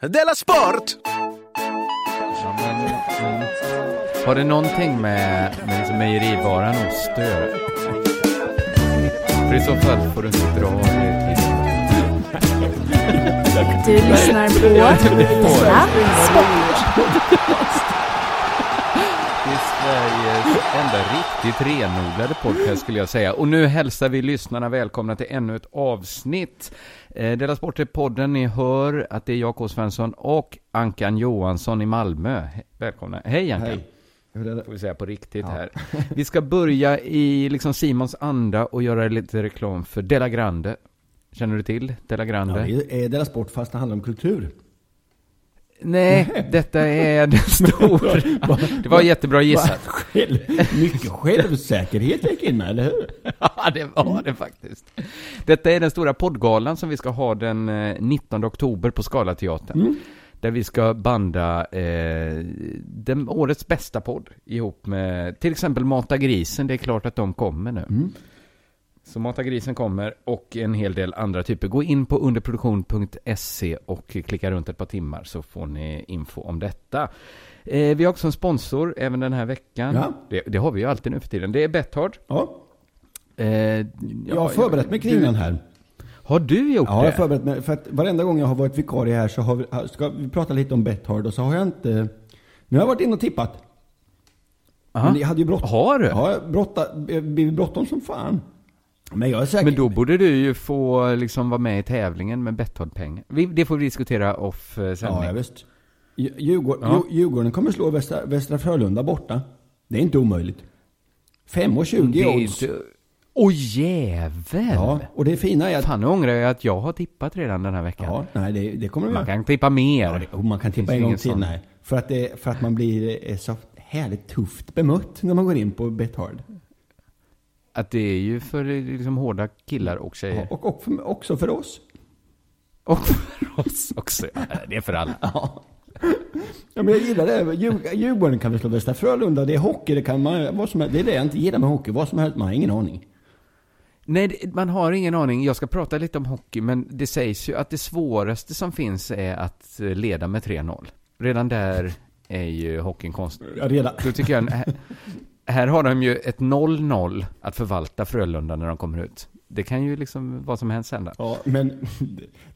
Della Sport! Ja, men, mm. Har det någonting med, med liksom mejerivaran ost att göra? För i så fall får du inte dra det till. Du lyssnar på Della Sport. Sveriges enda riktigt renodlade podcast skulle jag säga. Och nu hälsar vi lyssnarna välkomna till ännu ett avsnitt. Eh, Della Sport är podden, ni hör att det är jag, K. Svensson och Ankan Johansson i Malmö. Välkomna. Hej Ankan. Hej. Får vi säga på riktigt här. Vi ska börja i liksom Simons anda och göra lite reklam för Della Grande. Känner du till Della Ja, Grande? det är deras sport fast det handlar om kultur. Nej, detta är den stora. Det var jättebra gissat. Själv, mycket självsäkerhet gick in med, eller hur? Ja, det var det faktiskt. Detta är den stora poddgalan som vi ska ha den eh, 19 oktober på Scalateatern. Där vi ska banda eh, den, årets bästa podd ihop med till exempel Mata Grisen. Det är klart att de kommer nu. Så Mata Grisen kommer och en hel del andra typer. Gå in på underproduktion.se och klicka runt ett par timmar så får ni info om detta. Eh, vi har också en sponsor även den här veckan. Ja. Det, det har vi ju alltid nu för tiden. Det är Betthard. Ja, Eh, jag har förberett mig kring du, den här. Har du gjort Ja, jag har det? förberett mig. För att varenda gång jag har varit vikarie här så har vi, ska vi prata lite om Betthard och så har jag inte... Nu har jag varit inne och tippat. Aha. Men jag hade ju bråttom. Har du? Ja, blivit bråttom som fan. Men jag är säker. Men då borde du ju få liksom vara med i tävlingen med Betthard-pengar. Det får vi diskutera off eh, sändning. Ja, ja visst. Dju- Djurgården, Ja. Dju- Djurgården kommer slå Västra, Västra Frölunda borta. Det är inte omöjligt. 5,20 det är odds. inte... Åh jävel! Ja, och det fina är att... Fan, nu ångrar jag att jag har tippat redan den här veckan. Ja, nej, det, det kommer Man kan tippa mer. Ja, det, och man kan tippa en gång till. sån. Nej. För att, det, för att man blir eh, så härligt tufft bemött när man går in på Betthard. Att det är ju för liksom hårda killar och tjejer. Och, och för, också för oss. Och för oss också. Det är för alla. Ja. Ja, men jag gillar det. Djur- Djurgården kan vi slå Västra Frölunda. Det är hockey, det kan man... Vad som helst. Det är det jag inte gillar med hockey. Vad som helst, man har ingen aning. Nej, man har ingen aning. Jag ska prata lite om hockey, men det sägs ju att det svåraste som finns är att eh, leda med 3-0. Redan där är ju hockeyn konstig. Ja, redan. Då tycker jag, här, har de ju ett 0-0 att förvalta Frölunda när de kommer ut. Det kan ju liksom vad som helst hända. Ja, men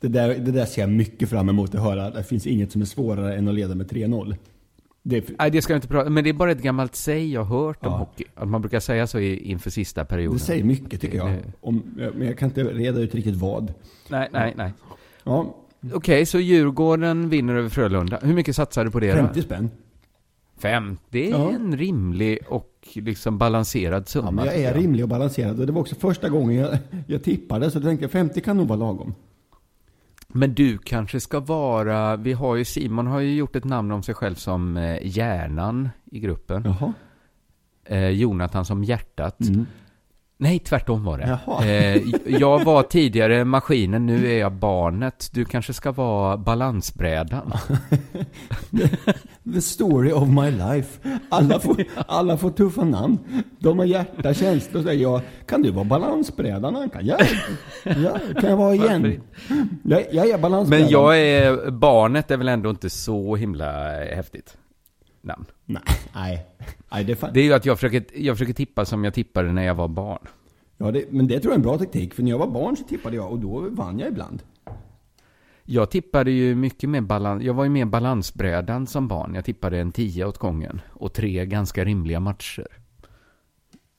det där, det där ser jag mycket fram emot att höra. Det finns inget som är svårare än att leda med 3-0. Det Nej, det ska jag inte prata men det är bara ett gammalt säg jag har hört om Ja. hockey. Att man brukar säga så i, inför sista perioden. det säger mycket tycker jag. Om, men jag kan inte reda ut riktigt vad. Nej, nej, nej. Ja, Okej, så Djurgården vinner över Frölunda. Hur mycket satsar du på det 50 då? spänn. Fem. Det är Ja. en rimlig och liksom balanserad summa. Ja, jag är rimlig och balanserad. Och det var också första gången jag, jag tippade. Så jag tänkte 50 kan nog vara lagom. Men du kanske ska vara, vi har ju, Simon har ju gjort ett namn om sig själv som eh, hjärnan i gruppen. Jaha. Eh, Jonathan som hjärtat. Mm. Nej, tvärtom var det. Eh, jag var tidigare maskinen, nu är jag barnet. Du kanske ska vara balansbrädan. The story of my life. Alla får, alla får tuffa namn. De har hjärta, känslor. Så jag, kan du vara balansbrädan Anka? Ja, ja, kan jag vara igen? Jag, jag är balansbrädan. Men jag är, barnet är väl ändå inte så himla häftigt namn. Nej, nej. Nej det är. Det är ju att jag försöker, jag försöker tippa som jag tippade när jag var barn. ja, det, men det tror jag är en bra taktik. För när jag var barn så tippade jag och då vann jag ibland. Jag tippade ju mycket mer balans, jag var ju mer balansbrädan som barn. Jag tippade en tia åt gången och tre ganska rimliga matcher.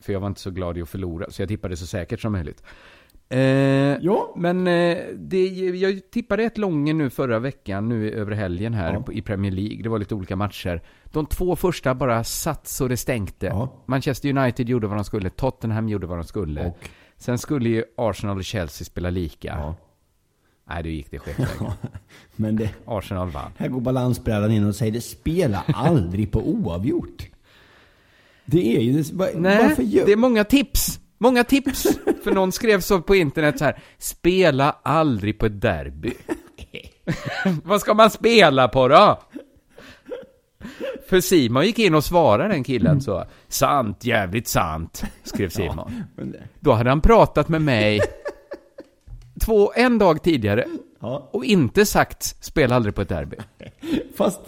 För jag var inte så glad i att förlora, så jag tippade så säkert som möjligt. Eh, Ja. Men eh, det, jag tippade ett Lången nu förra veckan, nu över helgen här Ja. i Premier League. Det var lite olika matcher. De två första bara satt så det stänkte. Ja. Manchester United gjorde vad de skulle, Tottenham gjorde vad de skulle. Och? Sen skulle ju Arsenal och Chelsea spela lika. Ja. Nej, då gick det skitvägen. Men det, Arsenal vann. här går balansbrädan in och säger det spela aldrig på oavgjort. Det är ju... Det, va- Nej, varför gör... det är många tips. Många tips. För någon skrev så på internet så här. Spela aldrig på ett derby. Vad ska man spela på då? För Simon gick in och svarade den killen så. Sant, jävligt sant, skrev Simon. Då hade han pratat med mig två, en dag tidigare Ja. Och inte sagt spela aldrig på ett derby. Fast,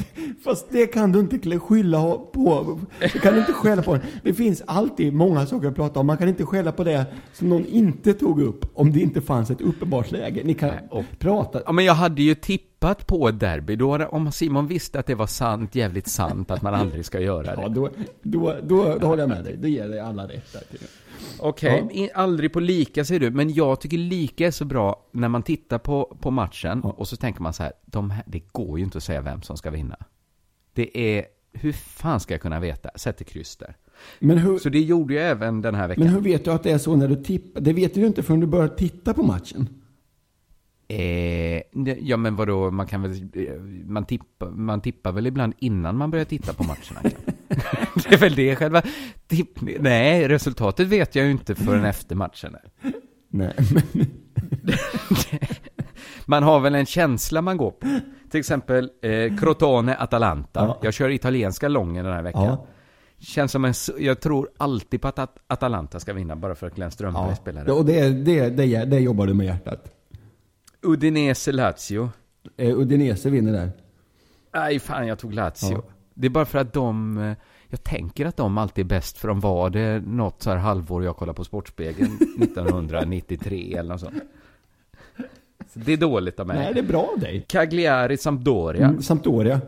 fast det kan du inte skylla på. Det kan du inte skälla på. Det finns alltid många saker att prata om. Man kan inte skälla på det som någon inte tog upp om det inte fanns ett uppenbart läge. Ni kan prata. Ja, men jag hade ju tippat på ett derby. Då om Simon visste att det var sant, jävligt sant, att man aldrig ska göra Ja, det. då, då, då, då håller jag med dig. Det ger dig alla rätt där. Okej, Ja. i- aldrig på lika säger du, men jag tycker lika är så bra när man tittar på, på matchen Ja. och så tänker man så här, de här, det går ju inte att säga vem som ska vinna. Det är, hur fan ska jag kunna veta? Sätter kryss där. Men hur, Så det gjorde jag även den här veckan. men hur vet du att det är så när du tippar? Det vet du inte förrän du börjar titta på matchen. Eh, ja men vadå, man kan väl, eh, man tippar, man tippar väl ibland innan man börjar titta på matcherna? det är väl det själva tippning. Nej, resultatet vet jag ju inte förrän efter matchen. Nej, Man har väl en känsla man går på. Till exempel eh, Crotone Atalanta. Ja. Jag kör italienska lången den här veckan. Ja. Känns som en, jag tror alltid på att At- Atalanta ska vinna bara för att Glenn Strömberg ja. spelar det. Och det, det, det, det jobbar du med hjärtat. Udinese Lazio. Eh, Udinese vinner där. Nej, fan jag tog Lazio. Ja. Det är bara för att de, eh, jag tänker att de alltid är bäst för de var det något så här halvår jag kollade på Sportspegeln 1993 eller något sånt. Så det är dåligt av mig. Nej, det är bra av dig. Cagliari Sampdoria. Mm, Sampdoria.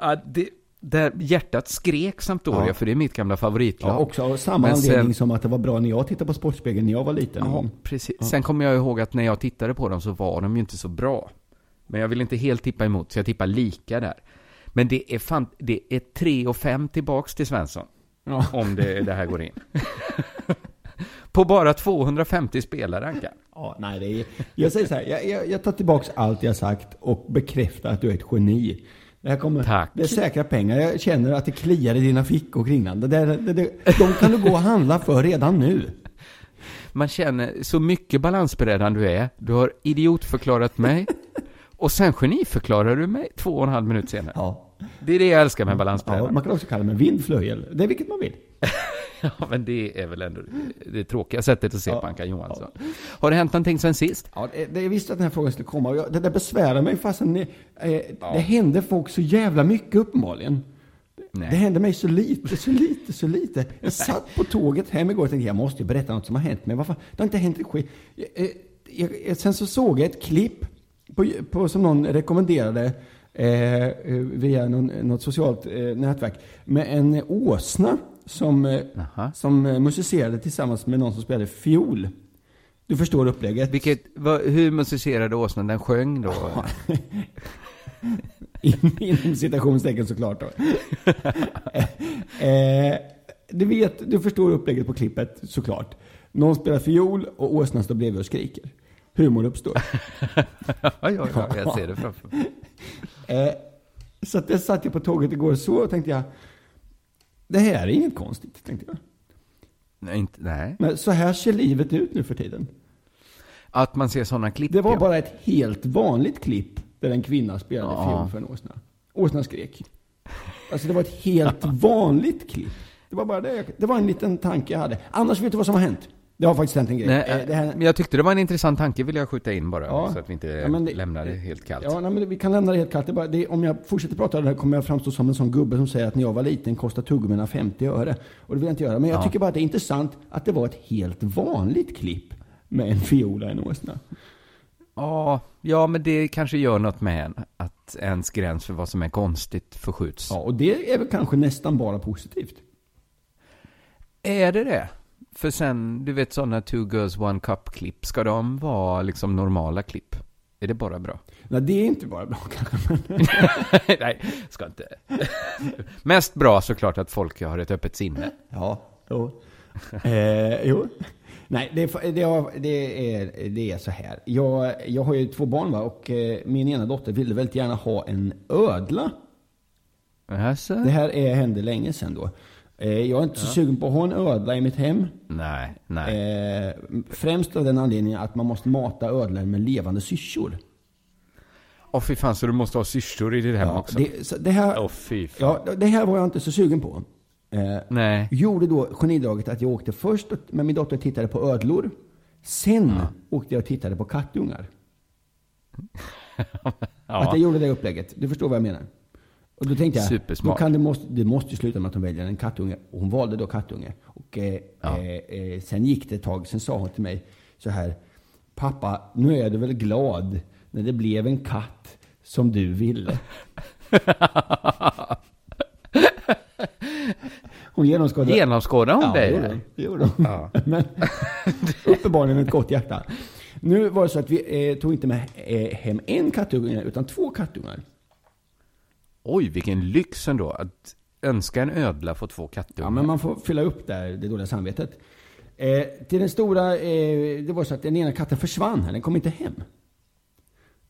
Ja, det, där hjärtat skrek Sampdoria, Ja. för det är mitt gamla favoritlag. Ja, också av samma Men sen- anledning som att det var bra när jag tittade på Sportspegeln när jag var liten. Ja, precis. Sen kommer jag ihåg att när jag tittade på dem så var de ju inte så bra. Men jag vill inte helt tippa emot, så jag tippar lika där. Men det är fan, det är 3 och 5 tillbaks till Svensson. Ja. Om det, det här går in. på bara 250 spelare, Anka. Ja, nej, det är, jag säger så här, jag, jag, jag tar tillbaks allt jag sagt och bekräftar att du är ett geni. Det här kommer, Tack. Det är säkra pengar. Jag känner att det kliar i dina fickor kring det, det, det, det, De kan du gå och handla för redan nu. Man känner så mycket balansberedande du är. Du har idiotförklarat mig. Och sen geniförklarar du mig två och en halv minut senare. Ja. Det är det jag älskar med ja. balansberedande. Man kan också kalla det med vindflöjel. Det är vilket man vill. Ja, men det är väl ändå det tråkiga sättet att se Ja. på Anka Johansson. Har det hänt någonting sen sist? Ja, det, det, jag visste att den här frågan skulle komma. Jag, det där besvärar mig fastän det, eh, det händer folk så jävla mycket uppenbarligen. Nej. Det hände mig så lite, så lite, så lite. Jag satt på tåget hem igår och tänkte jag måste ju berätta något som har hänt mig. Varför? Det har inte hänt ett skit. Eh, jag, sen så såg jag ett klipp på, på, som någon rekommenderade eh, eh, via någon, något socialt eh, nätverk med en åsna som, eh, som eh, musicerade tillsammans med någon som spelade fiol. Du förstår upplägget? Vilket, vad, hur musicerade åsnan? Den sjöng då? In- Inom citationstecken såklart då. eh, du vet, du förstår upplägget på klippet såklart. Någon spelar fiol och åsnan står bredvid och skriker. Humor uppstår. ja, ja, ja, jag ser det framför mig. Eh, så att jag satt jag på tåget igår och så och tänkte jag, det här är inget konstigt, tänkte jag. Nej, inte, nej. Men så här ser livet ut nu för tiden. Att man ser sådana klipp, Det var ja. bara ett helt vanligt klipp där en kvinna spelade Ja. fiol för en åsna. Åsnan skrek. Alltså det var ett helt vanligt klipp. Det var bara det. Det var en liten tanke jag hade. Annars vet du vad som har hänt? Det har faktiskt hänt en grej. Nej, Eh, det här, men jag tyckte det var en intressant tanke, vill jag skjuta in bara. Ja. Så att vi inte Ja, det- lämnar det helt kallt. Ja, nej, men vi kan lämna det helt kallt. Det bara, det, om jag fortsätter prata det här kommer jag framstå som en sån gubbe som säger att när jag var liten kostade tuggummina 50 öre. Och det vill jag inte göra. Men jag Ja. tycker bara att det är intressant att det var ett helt vanligt klipp med en fiol och en åsna. Ja, ja, men det kanske gör något med en, att ens gräns för vad som är konstigt förskjuts. Ja, och det är väl kanske nästan bara positivt. Är det det? För sen, du vet sådana two girls one cup-klipp, ska de vara liksom normala klipp? Är det bara bra? Nej, det är inte bara bra kanske. Nej, ska inte. Mest bra såklart att folk har ett öppet sinne. Ja, jo. eh, jo. Nej, det är, det, är, det, är, det är så här. Jag, jag har ju två barn va? och eh, min ena dotter ville väldigt gärna ha en ödla. Alltså? Det här är, hände länge sedan då. Eh, jag är inte så sugen på att ha en ödla i mitt hem. Nej, nej. Eh, främst av den anledningen att man måste mata ödlor med levande syrsor. Åh fy fan, så du måste ha syrsor i ditt hem Ja, också? det, det, här, fan. ja, det här var jag inte så sugen på. Eh, Nej. gjorde då genidraget att jag åkte först med min dotter och tittade på ödlor. Sen åkte jag och tittade på kattungar. Att Ja. jag gjorde det upplägget. Du förstår vad jag menar? Och då tänkte jag, Supersmart. då kan det, måste, det måste sluta med att hon väljer en kattunge. Och hon valde då kattunge. Och eh, Ja. eh, eh, sen gick det ett tag, sen sa hon till mig så här. Pappa, nu är du väl glad när det blev en katt som du ville? Hon genomskådade... Genomskådade hon Ja, dig? gjorde hon. Det gjorde hon. Ja. Men uppenbarligen ett gott hjärta. Nu var det så att vi eh, tog inte med eh, hem en kattunge, utan två kattungar. Oj, vilken lyx ändå. Att önska en ödla få två kattungar. Ja, men man får fylla upp där det dåliga samvetet. Eh, till den stora, eh, det var så att den ena katten försvann här, den kom inte hem.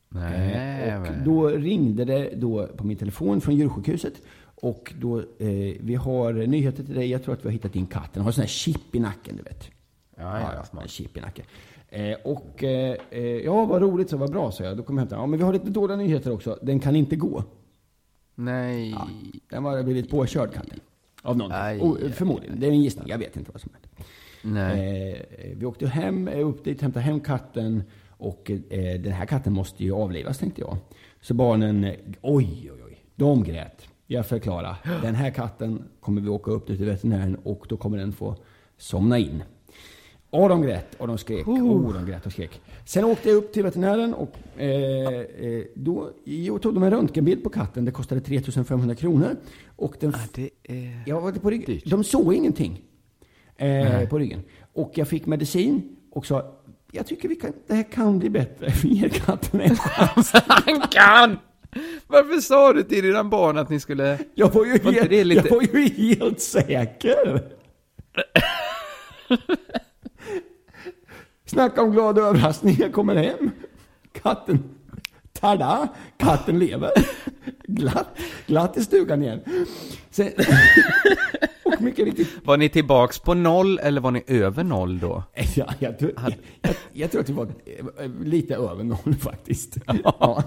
Nej, Eh, och men- då ringde det då på min telefon från djursjukhuset. Och då, eh, vi har nyheter till dig, jag tror att vi har hittat din katt. Den har sån här chip i nacken, du vet. Ja, ja, en smart. chip i nacken. Eh, och, eh, ja vad roligt, så vad bra, sa jag. Då kom jag hem till Ja, men vi har lite dåliga nyheter också. Den kan inte gå. Nej. Den var blivit påkörd, katten. Av någon. Oh, förmodligen. Det är en gissning, jag vet inte vad som hände. Nej. Eh, vi åkte hem, eh, upp dit, hämtade hem katten. Och eh, den här katten måste ju avlivas, tänkte jag. Så barnen, eh, oj, oj, oj. De grät. Jag förklarade. Den här katten kommer vi åka upp till veterinären och då kommer den få somna in. Och de grät och de skrek. Oh, de grät och skrek. Sen åkte jag upp till veterinären och eh, eh, då jo, tog de en röntgenbild på katten. Det kostade 3500 kronor. Och den Ja, det är... jag var på ryggen. Dyrt. De såg ingenting eh, på ryggen. Och jag fick medicin och sa, jag tycker vi kan, det här kan bli bättre. Vi ger katten en chans. Han kan! Varför sa du till dina barn att ni skulle... Jag var ju, helt, lite- jag var ju helt säker. Snacka om glad överraskning. Jag kommer hem. Katten, tada, katten lever. Glatt, glatt i stugan igen. Sen, och mycket riktigt, Var ni tillbaks på noll eller var ni över noll då? Ja, jag, tror, jag, jag, jag tror att det var eh, lite över noll faktiskt. Ja.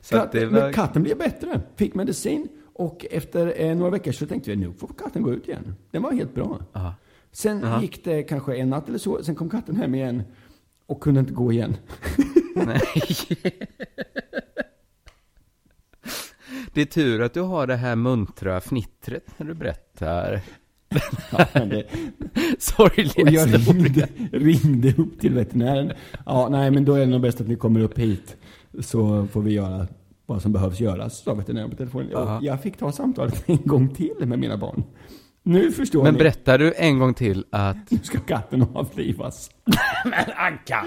Så att det Katten, var- Men katten blev bättre, fick medicin och efter eh, några veckor så tänkte vi nu får katten gå ut igen. Den var helt bra. Ja. Sen Aha. gick det kanske en natt eller så, sen kom katten hem igen och kunde inte gå igen. Nej. Det är tur att du har det här muntra fnittret när du berättar Ja, det, sorgliga och jag ringde, ringde upp till veterinären. Ja, nej men då är det nog bäst att ni kommer upp hit. Så får vi göra vad som behövs göras, sa veterinären på telefonen. Jag fick ta samtalet en gång till med mina barn. Nu förstår Men ni. berättar du en gång till att... Nu ska katten avlivas. Men Anka!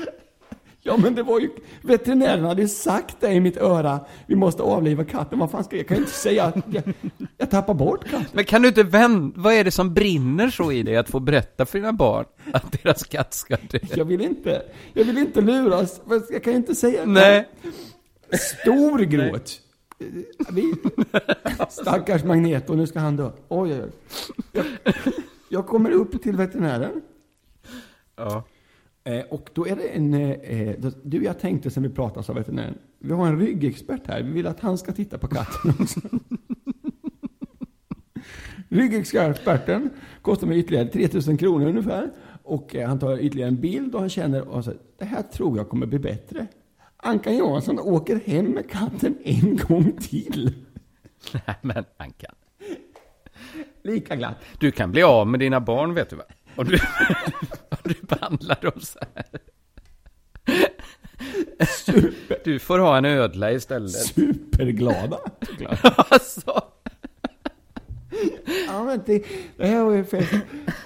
Ja men det var ju, veterinären hade ju sagt det i mitt öra. Vi måste avliva katten. Vad fan ska jag, jag kan ju inte säga att jag, jag tappar bort katten. Men kan du inte vända? Vad är det som brinner så i dig att få berätta för dina barn att deras katt ska dö? Jag vill inte, jag vill inte luras. Jag kan ju inte säga Nej. Stor gråt. Vi, stackars Magneto, nu ska han dö. Oj, oj, oj. Jag, kommer upp till veterinären. Ja. Eh, och då är det en, eh, du jag tänkte sen vi pratade sa veterinären, vi har en ryggexpert här, vi vill att han ska titta på katten också. Ryggexperten kostar mig ytterligare 3000 kronor ungefär. Och eh, han tar ytterligare en bild och han känner och säger, det här tror jag kommer bli bättre. Ankan Johansson åker hem med katten en gång till. Nej, men Anka. Lika glatt. Du kan bli av med dina barn, vet du va? Om du, om du behandlar dem så här. Du får ha en ödla istället. Superglada. såklart. Alltså. Ja, men det, det här var ju fest.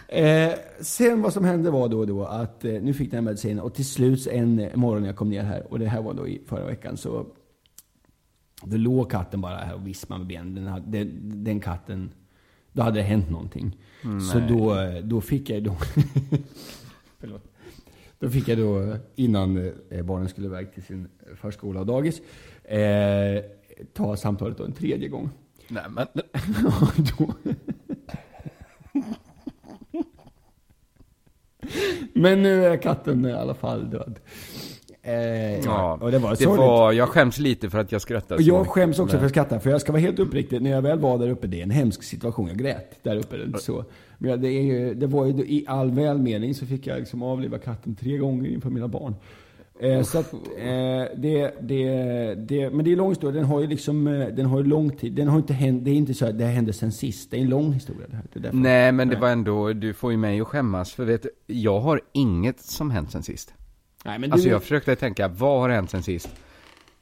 Eh, sen vad som hände var då, då att eh, nu fick den här medicinen och till slut en morgon när jag kom ner här och det här var då i förra veckan så då låg katten bara här och vispade med benen. Den, hade, den, den katten, då hade det hänt någonting. Så då, eh, då fick jag då Förlåt. Då fick jag då, innan eh, barnen skulle iväg till sin förskola och dagis, eh, ta samtalet då en tredje gång. Nej, men. Då. Men nu är katten i alla fall död. Eh, ja, och det var det sorgligt. var, jag skäms lite för att jag Och så jag skäms också Men- för att skratta, för jag ska vara helt uppriktig. När jag väl var där uppe, det är en hemsk situation. Jag grät där uppe. Det så. Men det, är ju, det var ju, i all välmening så fick jag liksom avliva katten tre gånger inför mina barn. Eh, så att, eh, det, det, det, men det är en lång historia. Den har ju liksom, eh, den har ju lång tid. Den har inte hänt, det är inte så att det hände sen sist. Det är en lång historia det här. Det. Nej, men det var ändå, du får ju mig att skämmas. För vet jag har inget som hänt sen sist. Nej, men Alltså du, jag försökte tänka, vad har hänt sen sist?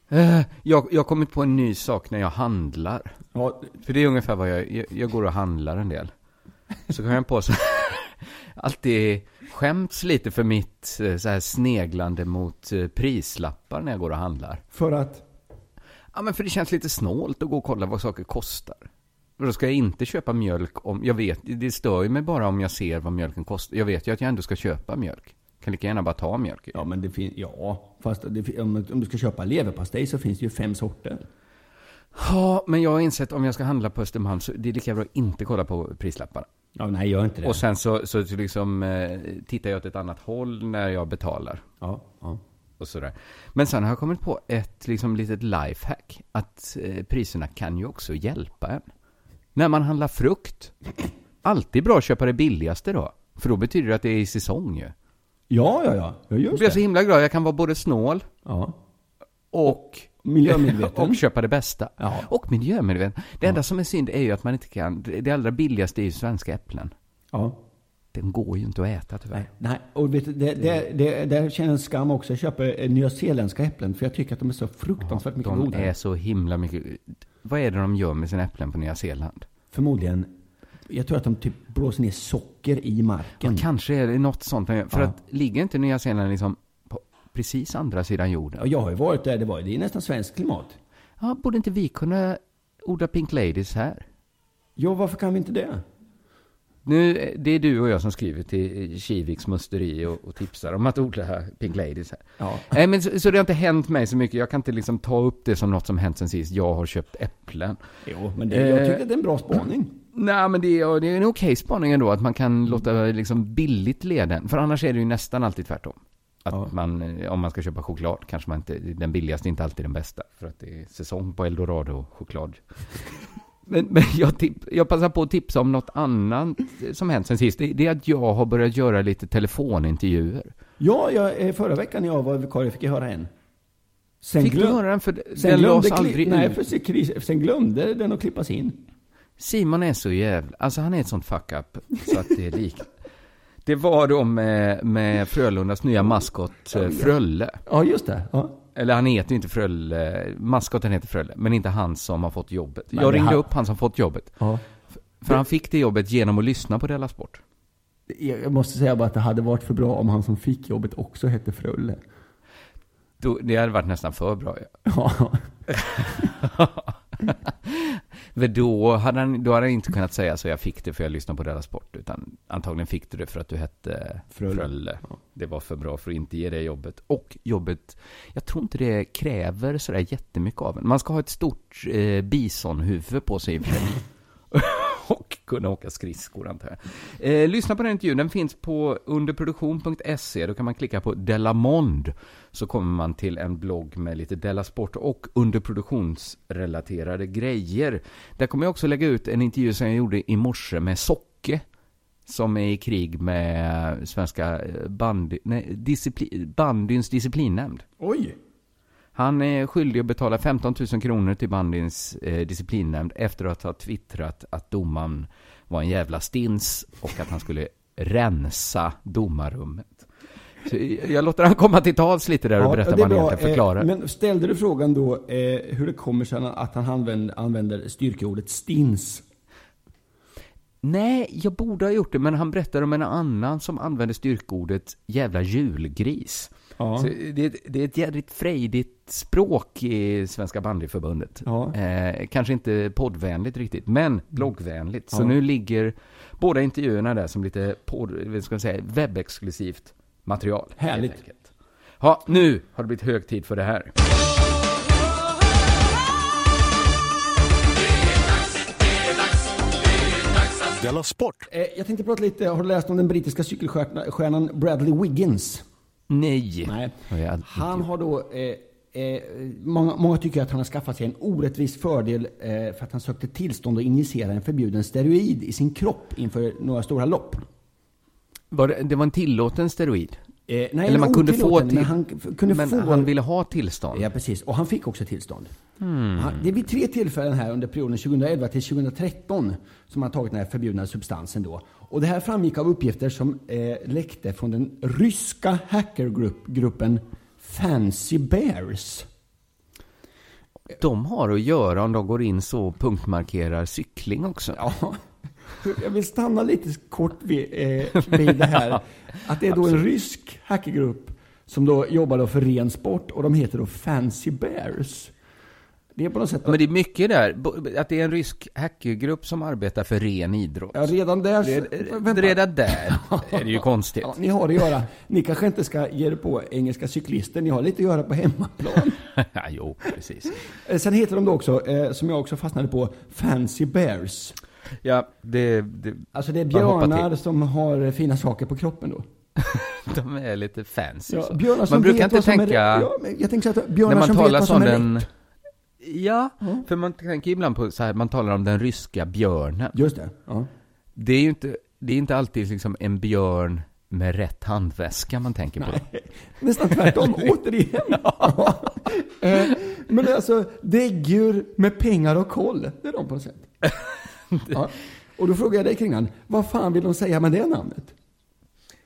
Eh, jag, jag har kommit på en ny sak när jag handlar. ja, För det är ungefär vad jag, jag, jag går och handlar en del. Så kommer jag på så alltid skämts lite för mitt eh, så här sneglande mot eh, prislappar när jag går och handlar. för att... Ja, men för det känns lite snålt att gå och kolla vad saker kostar. Då ska jag inte köpa mjölk om, jag vet, det stör ju mig bara om jag ser vad mjölken kostar. Jag vet ju att jag ändå ska köpa mjölk. Kan lika gärna bara ta mjölk. Ja, men det finns... Ja, fast det, om, om du ska köpa leverpastej så finns det ju fem sorter. Ja, men jag har insett om jag ska handla på Östermalm så det är lika bra att inte kolla på prislapparna. Ja, nej, gör inte det. Och sen så, så liksom eh, tittar jag åt ett annat håll när jag betalar. ja, ja. Och sådär. Men sen har jag kommit på ett liksom litet lifehack. Att eh, priserna kan ju också hjälpa en. När man handlar frukt. Alltid bra att köpa det billigaste då. För då betyder det att det är i säsong ju. Ja, ja, ja. ja Jag just blir så det. himla glad. Jag kan vara både snål Ja. och, Miljömedveten. och köpa det bästa. Ja. Och miljömedveten. Det enda som är synd är ju att man inte kan. Det allra billigaste är ju svenska äpplen. ja. Den går ju inte att äta tyvärr. Nej, nej. Och vet det, det, det, det känner en skam också. Jag köper eh, nyzeeländska äpplen för jag tycker att de är så fruktansvärt mycket De godare. är så himla mycket... Vad är det de gör med sina äpplen på Nya Zeeland? Förmodligen. Jag tror att de typ blåser ner socker i marken. Ja, kanske är det något sånt. För Ja. att ligger inte Nya Zeeland liksom precis andra sidan jorden? Ja, jag har ju varit där. Det, var, det är nästan svenskt klimat. Ja, borde inte vi kunna odla Pink Ladies här? Ja, varför kan vi inte det? Nu, det är du och jag som skriver till Kiviks musteri och, och tipsar om att odla Pink Ladies här. Ja. Nej, men så, så det har inte hänt mig så mycket. Jag kan inte liksom ta upp det som något som hänt sen sist. Jag har köpt äpplen. Jo, men det, jag Eh. tycker att det är en bra spaning. Nej, men det är, det är en okej spaning ändå, att man kan låta liksom billigt leden. För annars är det ju nästan alltid tvärtom. Att Ja. man, eh, om man ska köpa choklad, kanske man inte, den billigaste är inte alltid den bästa. För att det är säsong på Eldorado-choklad. Men, men jag, tipp, jag passar på att tipsa om något annat som hänt sen sist. Det, det är att jag har börjat göra lite telefonintervjuer. Ja, jag, eh, förra veckan när jag var vikarie fick jag höra en. Sen Fick du höra den? För Sen den glömde, lades aldrig nej, ut. för sen, kris- sen glömde den att klippas in. Simon är så jävla... Alltså han är ett sånt fuck-up så att det är lik. Det var då med, med Frölundas nya maskot eh, Frölle. Ja, just det. Ja. Eller han heter ju inte Frölle, maskoten heter Frölle, men inte han som har fått jobbet. Nej, Jag ringde han- upp han som fått jobbet. Ja. För han fick det jobbet genom att lyssna på Della Sport. Jag måste säga bara att det hade varit för bra om han som fick jobbet också hette Frölle. Då, det hade varit nästan för bra. Ja. Ja. För då hade, han, då hade han inte kunnat säga så jag fick det för jag lyssnade på Della Sport. Utan antagligen fick du det för att du hette Frölle. Frölle. Det var för bra för att inte ge det jobbet. Och jobbet, jag tror inte det kräver sådär jättemycket av en. Man ska ha ett stort eh, bisonhuvud på sig i och för sig. kunna åka skridskor antar jag. Eh, lyssna på den intervjun, den finns på underproduktion.se. Då kan man klicka på Delamond. Så kommer man till en blogg med lite Della Sport och underproduktionsrelaterade grejer. Där kommer jag också lägga ut en intervju som jag gjorde i morse med Socke. Som är i krig med svenska eh, bandy, nej, disciplin, bandyns disciplinnämnd. Oj! Han är skyldig att betala 15 000 kronor till bandyns eh, disciplinnämnd efter att ha twittrat att domaren var en jävla stins och att han skulle rensa domarrummet. Så jag låter han komma till tals lite där och berätta det är vad han egentligen förklarar. Eh, Men ställde du frågan då eh, hur det kommer sig att han använder, använder styrkeordet stins? Nej, jag borde ha gjort det, men han berättar om en annan som använde styrkordet jävla julgris. Ja. Så det, är- det är ett jävligt frejdigt språk i Svenska bandyförbundet. Ja. Eh, kanske inte poddvänligt riktigt, men bloggvänligt. Så Ja. nu ligger båda intervjuerna där som lite podd, ska säga, webbexklusivt material. helt Härligt. enkelt. Ja, nu har det blivit hög tid för det här. Della Sport! Eh, jag tänkte prata lite, har du läst om den brittiska cykelstjärnan Bradley Wiggins? Nej. Nej. Han har då, eh, eh, många, många tycker att han har skaffat sig en orättvis fördel eh, för att han sökte tillstånd att injicera en förbjuden steroid i sin kropp inför några stora lopp. Var det, det var en tillåten steroid? Eh, nej, Eller man kunde få till, men han kunde men få... han ville ha tillstånd. Ja, precis. Och han fick också tillstånd. Hmm. Han, det är vid tre tillfällen här under perioden 2011 till 2013 som han tagit den här förbjudna substansen då. Och det här framgick av uppgifter som eh, läckte från den ryska hackergruppen Fancy Bears. De har att göra om de går in så punktmarkerar cykling också. Ja, jag vill stanna lite kort vid, eh, vid det här. Att det är då en rysk hackergrupp som då jobbar då för ren sport och de heter då Fancy Bears. Det är på något sätt... Men det är mycket där, att det är en rysk hackergrupp som arbetar för ren idrott. ja, redan där... Redan, Vänta. redan där är det ju konstigt. Ja, ni har att göra. Ni kanske inte ska ge er på engelska cyklister. Ni har lite att göra på hemmaplan. Ja, jo, precis. Eh, Sen heter de då också, eh, som jag också fastnade på, Fancy Bears. Ja, det, det, Alltså det är björnar som har fina saker på kroppen då. de är lite fancy. Ja, björnar som man brukar vet inte vad som är tänka... rätt. Ja, jag tänker så att björnar som vet vad som är rätt. Ja, för man tänker ibland på så här, man talar om den ryska björnen. Just det. Ja. Det är ju inte, det är inte alltid liksom en björn med rätt handväska man tänker på. Nästan tvärtom, återigen. Ja. Eh, Men det är alltså däggdjur med pengar och koll. Det är de på något sätt. Ja. Och då frågar jag dig Kringlan, vad fan vill de säga med det namnet?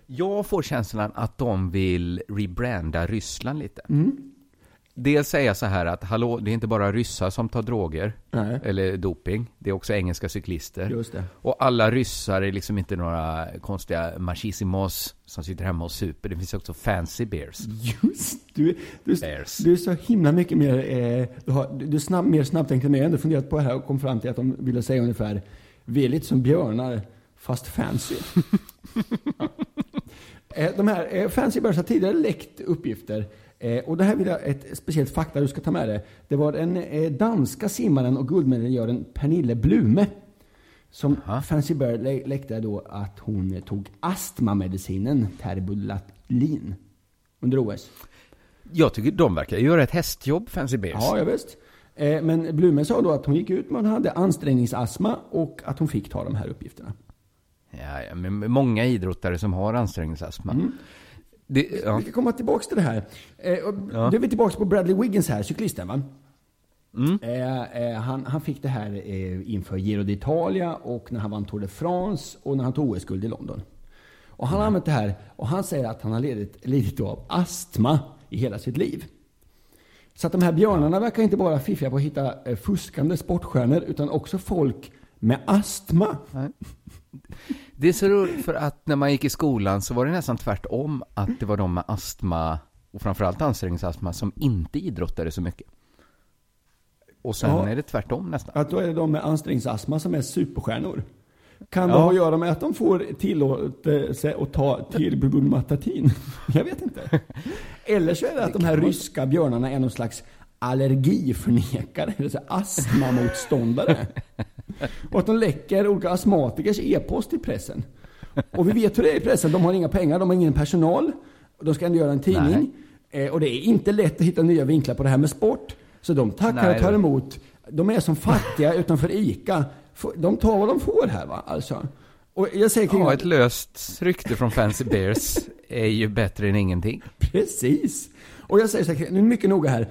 Jag får känslan att de vill rebranda Ryssland lite. Mm. Dels säga så här att, hallå, det är inte bara ryssar som tar droger, Nej. eller doping, det är också engelska cyklister. Och alla ryssar är liksom inte några konstiga machissimos som sitter hemma och super. Det finns också fancy bears. Just du, du, Bears. du är så himla mycket mer, eh, du, har, du är snabb, mer snabbtänkt än mig. Jag har ändå funderat på det här och kom fram till att de ville säga ungefär, vi är lite som björnar, fast fancy. Ja. eh, de här eh, Fancy Bears har tidigare läckt uppgifter. Eh, och det här vill jag, ett speciellt fakta du ska ta med dig. Det var den eh, danska simmaren och guldmedaljören Pernille Blume som Aha. Fancy Bear lä- läckte då att hon eh, tog astmamedicinen Terbutaline under OS. Jag tycker de verkar göra ett hästjobb, fancy bears. Ja, ja visst. Eh, men Blume sa då att hon gick ut med att hon hade ansträngningsastma och att hon fick ta de här uppgifterna. Ja, ja, men många idrottare som har ansträngningsastma. Mm. Det, ja. Vi ska komma tillbaks till det här. Eh, och Ja. Då är vi tillbaks på Bradley Wiggins här, cyklisten va? Mm. Eh, eh, han, han fick det här eh, inför Giro d'Italia och när han vann Tour de France och när han tog OS-guld i London. Och han har använt det här och han säger att han har lidit, lidit av astma i hela sitt liv. Så att de här björnarna verkar inte bara fiffiga på att hitta eh, fuskande sportstjärnor utan också folk med astma. Det är så roligt för att när man gick i skolan så var det nästan tvärtom att det var de med astma och framförallt ansträngningsastma som inte idrottade så mycket. Och sen Ja. är det tvärtom nästan. Att då är det de med ansträngningsastma som är superstjärnor. Kan Ja. det ha att göra med att de får tillåtelse att ta tirbulmatatin? Jag vet inte. Eller så är det att de här ryska björnarna är någon slags allergiförnekare, eller så astmamotståndare. Och att de läcker olika astmatikers e-post i pressen. Och vi vet hur det är i pressen, de har inga pengar, de har ingen personal. De ska ändå göra en tidning. Eh, och det är inte lätt att hitta nya vinklar på det här med sport. Så de tackar Nej, och tar emot. De är som fattiga utanför ICA. De tar vad de får här va, alltså. Och jag säger Ja, ett löst rykte från Fancy Bears är ju bättre än ingenting. Precis. Och jag säger så här, nu är mycket noga här.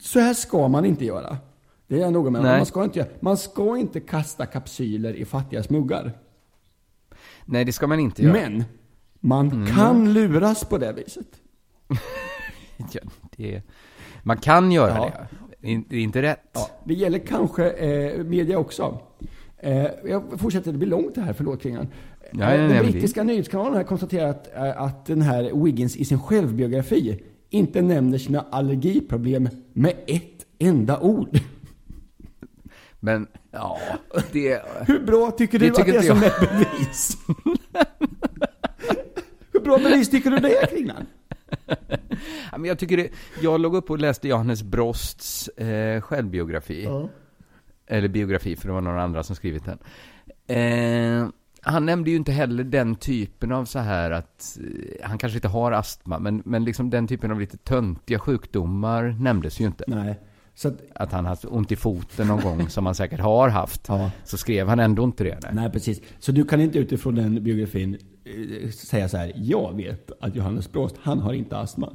Så här ska man inte göra. Det är jag noga med. Nej. Man ska, inte, göra. man ska inte kasta kapsyler i fattiga muggar. Nej, det ska man inte göra. Men man Mm. kan luras på det viset. Ja, det, man kan göra Ja. det. Det är inte rätt. Ja, det gäller kanske eh, media också. Eh, jag fortsätter, det blir långt det här, förlåt Kringan. Ja, Eh, ja, den brittiska nyhetskanalen har konstaterat eh, att den här Wiggins i sin självbiografi inte nämner sina allergiproblem med ett enda ord. Men, ja, det... Hur bra tycker du Det tycker att det är inte som ett bevis? Hur bra bevis tycker du det är Kringlan? Ja, men jag tycker det, jag låg upp och läste Johannes Brosts eh, självbiografi. Eller biografi, för det var några andra som skrivit den. Eh, han nämnde ju inte heller den typen av så här att, eh, han kanske inte har astma, men, men liksom den typen av lite töntiga sjukdomar nämndes ju inte. Nej. Så att, Att han haft ont i foten någon gång, som han säkert har haft. Ja. Så skrev han ändå inte det. Nej. nej, precis. Så du kan inte utifrån den biografin eh, säga så här, jag vet att Johannes Brost, han har inte astma.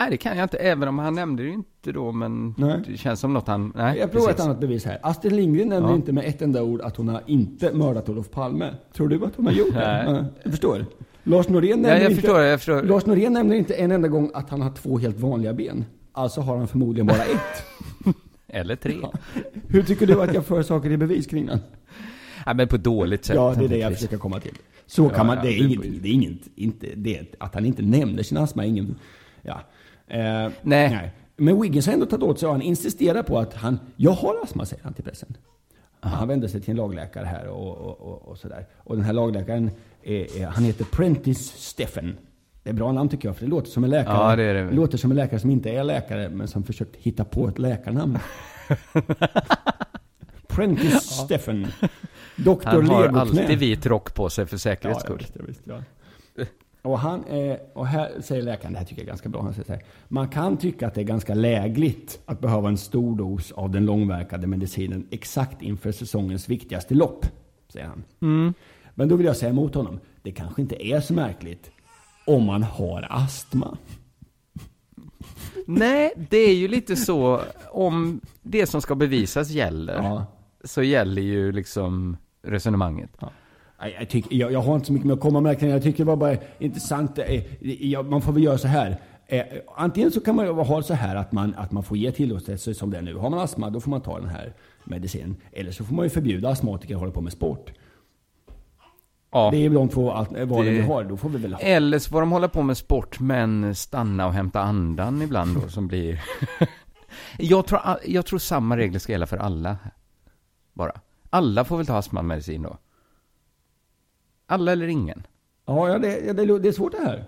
Nej, det kan jag inte, även om han nämnde det inte då, men Nej. det känns som något han... Nej, jag provar ett annat bevis här. Astrid Lindgren nämner Ja. inte med ett enda ord att hon har inte mördat Olof Palme. Tror du att hon har gjort det? Nej. Ja, jag förstår. Lars Norén nämner jag inte... förstår, jag förstår. Lars Norén nämner inte en enda gång att han har två helt vanliga ben. Alltså har han förmodligen bara ett. Eller tre. Ja. Hur tycker du att jag för saker i bevis kring den? Nej, men på ett dåligt sätt. Ja, det är det jag försöker komma till. Så Ja, kan man, ja, det är det- ingenting, det är inget, inte, det, att han inte nämner sin astma är ingen, ja. Eh, Nej. Men Wiggins har ändå tagit åt sig och han insisterar på att han, jag har astma, säger han till pressen. Han vände sig till en lagläkare här och, och, och, och sådär. Och den här lagläkaren, är, är, han heter Prentice Steffen. Det är bra namn tycker jag, för det låter som en läkare. Ja, det är det. låter som en läkare som inte är läkare, men som försökt hitta på ett läkarnamn. Prentice Steffen. Doktor Han har Legoknä. alltid vit rock på sig för säkerhets Ja, skull. ja, visst, ja, visst, ja. Och, han, eh, och här säger läkaren, det här tycker jag är ganska bra, han säger så här, man kan tycka att det är ganska lägligt att behöva en stor dos av den långverkade medicinen exakt inför säsongens viktigaste lopp, säger han. Men då vill jag säga emot honom, det kanske inte är så märkligt om man har astma. Nej, det är ju lite så, om det som ska bevisas gäller, Ja. så gäller ju liksom resonemanget. Nej, Jag, tycker, jag, jag har inte så mycket med att komma med, jag tycker det var bara intressant. Eh, jag- Man får väl göra så här. Eh, Antingen så kan man ha så här att man, att man får ge tillåtelse som det är nu. Har man astma, då får man ta den här medicinen. Eller så får man ju förbjuda astmatiker att hålla på med sport. Ja. Det är de två allt- valen Det- vi har. Då får vi väl ha. Eller så får de hålla på med sport, men stanna och hämta andan ibland då, som blir... jag, tror, jag tror samma regler ska gälla för alla. Bara. Alla får väl ta astmamedicin då? Alla eller ingen? Ja, det, det, det är svårt det här.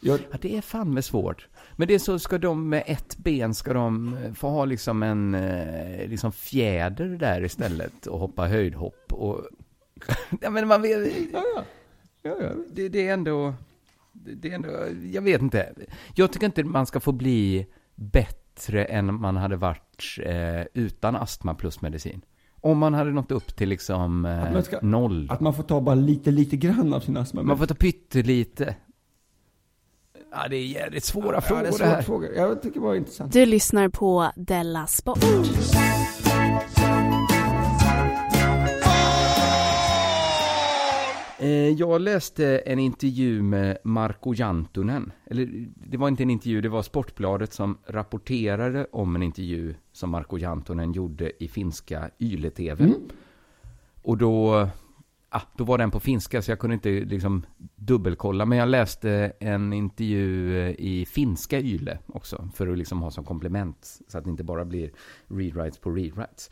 Jag, Ja, det är fan med svårt. Men det är så, ska de med ett ben, ska de eh, få ha liksom en eh, liksom fjäder där istället och hoppa höjdhopp och... ja, men man vet... ja, ja. ja, ja. det, det är ändå, det är ändå, jag vet inte. Jag tycker inte man ska få bli bättre än man hade varit eh, utan astma plus medicin. Om man hade nått upp till liksom eh, Att man ska- noll. Att man får ta bara lite, lite grann av sin astma. Man får ta pyttelite. Ja, det är jävligt svåra ja, frågor det är det, svåra här. frågor. Jag tycker det var intressant. Du lyssnar på Della Sport. Jag läste en intervju med Marko Jantunen. Eller det var inte en intervju, det var Sportbladet som rapporterade om en intervju som Marko Jantunen gjorde i finska YLE-TV. Och då, ah, då var den på finska så jag kunde inte liksom dubbelkolla. Men jag läste en intervju eh, i finska YLE också. För att liksom ha som komplement. Så att det inte bara blir rewrites på rewrites.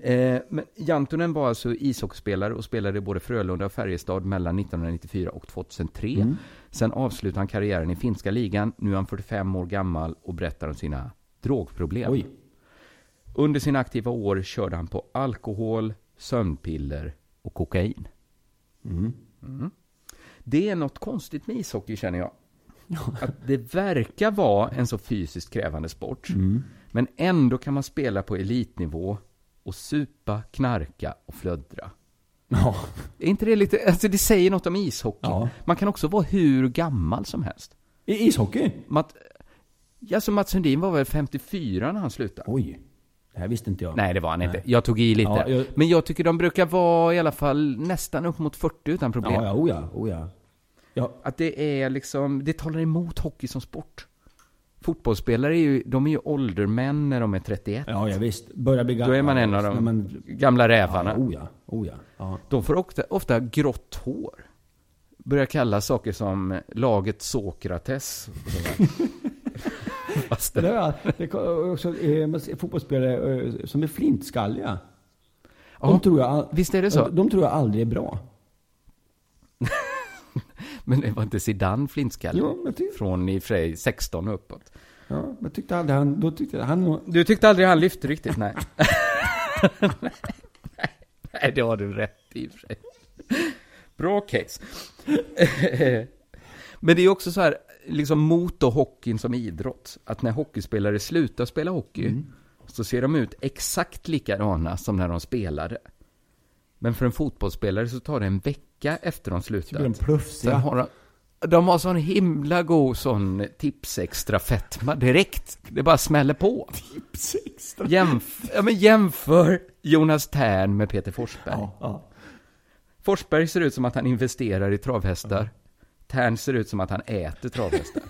Eh, men Jantunen var alltså ishockeyspelare och spelade i både Frölunda och Färjestad mellan 1994 och 2003. Sen avslutade han karriären i finska ligan. Nu är han 45 år gammal och berättar om sina drogproblem. Oj. Under sina aktiva år körde han på alkohol, sömnpiller och kokain. Mm. Det är något konstigt med ishockey känner jag. Att det verkar vara en så fysiskt krävande sport. Men ändå kan man spela på elitnivå och supa, knarka och flödra. Ja. Är inte det lite, alltså det säger något om ishockey. Ja. Man kan också vara hur gammal som helst. I ishockey? Matt, ja, så Mats Sundin var väl 54 när han slutade? Oj. Det här visste inte jag. Nej, det var han inte. Jag tog i lite. Ja, jag- Men jag tycker de brukar vara i alla fall nästan upp mot 40 utan problem. Ja, ja, oh ja, oh ja. ja. Att det är liksom, det talar emot hockey som sport. Fotbollsspelare är ju, de är ju åldermän när de är 31. Ja, ja visst. Börjar bli Då gammal. är man en av de man- gamla rävarna. Ja, oh ja, oh ja. ja. De får ofta, ofta grått hår. Börjar kalla saker som laget Sokrates. Fast Det det, är också eh, fotbollsspelare eh, som är flintskalliga. De, Ja, tror jag, visst är det så? De, tror jag aldrig är bra. Men det var inte Zidane flintskalle? Jo, men ty- Från i och för sig 16 och uppåt. Ja, men jag tyckte aldrig han, då tyckte han Du tyckte aldrig han lyfte riktigt? Nej. Nej, det har du rätt i och för sig. Bra case. Men det är också så här, liksom mot då hockeyn som idrott. Att när hockeyspelare slutar spela hockey så ser de ut exakt likadana som när de spelade. Men för en fotbollsspelare så tar det en vecka efter de blir slutat. Sen plufsiga. har de, de har sån himla god sån tipsextra fetma direkt. Det bara smäller på. Tips extra. Jämf ja, men jämför Jonas Tern med Peter Forsberg. Ja, ja. Forsberg ser ut som att han investerar i travhästar. Tern ser ut som att han äter travhästar.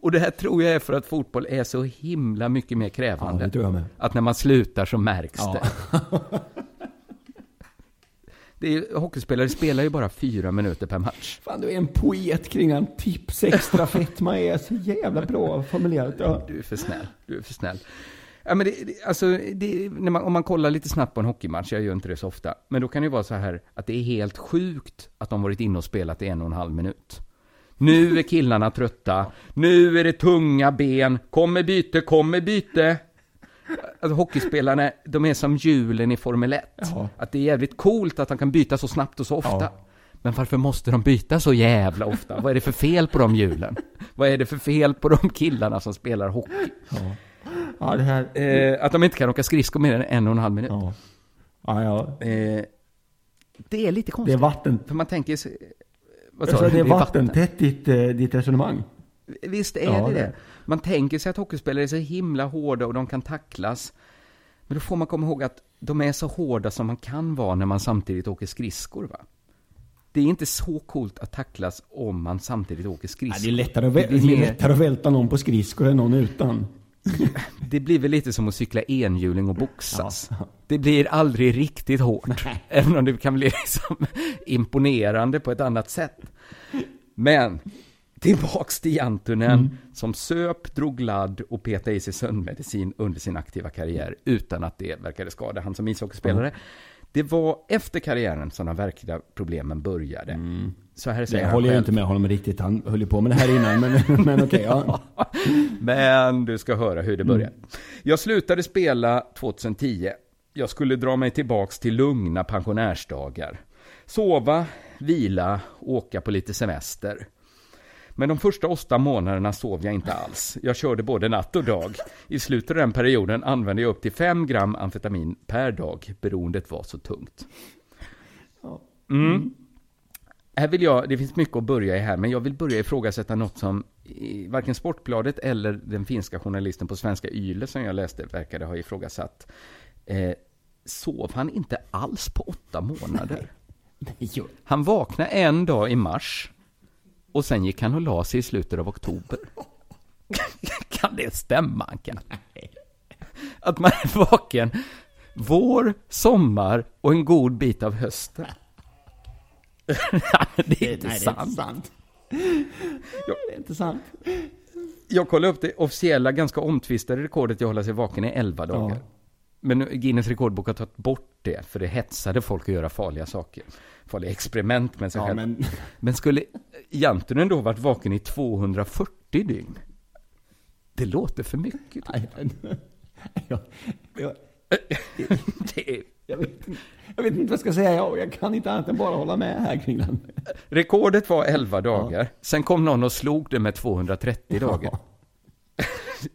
Och det här tror jag är för att fotboll är så himla mycket mer ja, krävande. det tror jag med. Att när man slutar så märks Ja. det. det är, hockeyspelare spelar ju bara fyra minuter per match. Fan, du är en poet kring en tips extra fetma är så jävla bra formulerat. Ja. Du är för snäll. Du är för snäll. Ja, men det, det, alltså, det, man, om man kollar lite snabbt på en hockeymatch, jag gör inte det så ofta, men då kan det ju vara så här att det är helt sjukt att de varit inne och spelat i en och en halv minut. Nu är killarna trötta, nu är det tunga ben, kommer byte, kommer byte. Alltså hockeyspelarna, de är som hjulen i Formel 1. Ja. Att det är jävligt coolt att de kan byta så snabbt och så ofta. Ja. Men varför måste de byta så jävla ofta? Vad är det för fel på de hjulen? Vad är det för fel på de killarna som spelar hockey? Ja. Ja, det här... Eh, att de inte kan åka skridskor mer än en och en halv minut. Ja. Ja, ja. Eh, det är lite Det är konstigt. vatten... För man tänker sig... Vad sa du? det är vattentätt ditt, eh, ditt resonemang. Visst är Ja, det det. Man tänker sig att hockeyspelare är så himla hårda och de kan tacklas. Men då får man komma ihåg att de är så hårda som man kan vara när man samtidigt åker skridskor. Va? Det är inte så coolt att tacklas om man samtidigt åker Ja, skridskor. det, är lättare att, Det är lättare att välta någon på skridskor än någon utan. Det blir väl lite som att cykla enhjuling och boxas. Ja. Det blir aldrig riktigt hårt. Även om det kan bli liksom imponerande på ett annat sätt. Men tillbaks till Jantunen som söp, drog ladd och petade i sig sömnmedicin under sin aktiva karriär utan att det verkade skada han som ishockeyspelare. Det var efter karriären som de verkliga problemen började. Så här säger Det håller jag själv. inte med honom riktigt. Han höll ju på med det här innan. Men, men okej, ja. Men du ska höra hur det började. Jag slutade spela 2010. Jag skulle dra mig tillbaks till lugna pensionärsdagar. Sova, vila, åka på lite semester. Men de första åtta månaderna sov jag inte alls. Jag körde både natt och dag. I slutet av den perioden använde jag upp till 5 gram amfetamin per dag. Beroendet var så tungt. Mm. Här vill jag, det finns mycket att börja i här, men jag vill börja ifrågasätta något som varken Sportbladet eller den finska journalisten på Svenska Yle som jag läste verkade ha ifrågasatt. Eh, sov han inte alls på åtta månader? Jo. Han vaknade en dag i mars och sen gick han och la sig i slutet av oktober. kan det stämma, Ankan? Att man är vaken vår, sommar och en god bit av hösten. det är inte Nej, det är sant. inte sant. Det är inte sant. Jag kollade upp det officiella, ganska omtvistade rekordet i att hålla sig vaken i 11 dagar. Ja. Men Guinness rekordbok har tagit bort det, för det hetsade folk att göra farliga saker. Farliga experiment med sig Ja, själv. men... Men skulle Jantunen då varit vaken i 240 dygn? Det låter för mycket. Nej, jag, jag, Det jag, vet, inte- jag vet inte vad jag ska säga. Jag, jag kan inte annat än bara hålla med här kring den. rekordet var 11 dagar. Sen kom någon och slog det med 230 dagar. Ja.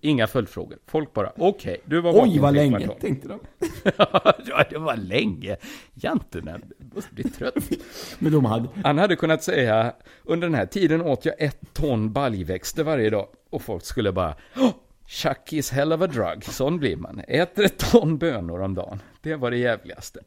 Inga följdfrågor. Folk bara, okej, du var Oj, vad länge, kvartal. tänkte de. ja, det var länge. Jantunen måste bli trött. Men de hade... Han hade kunnat säga, under den här tiden åt jag ett ton baljväxter varje dag. Och folk skulle bara, oh, chuck is hell of a drug. Sån blir man. Äter ett ton bönor om dagen. Det var det jävligaste.